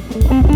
Mm-hmm.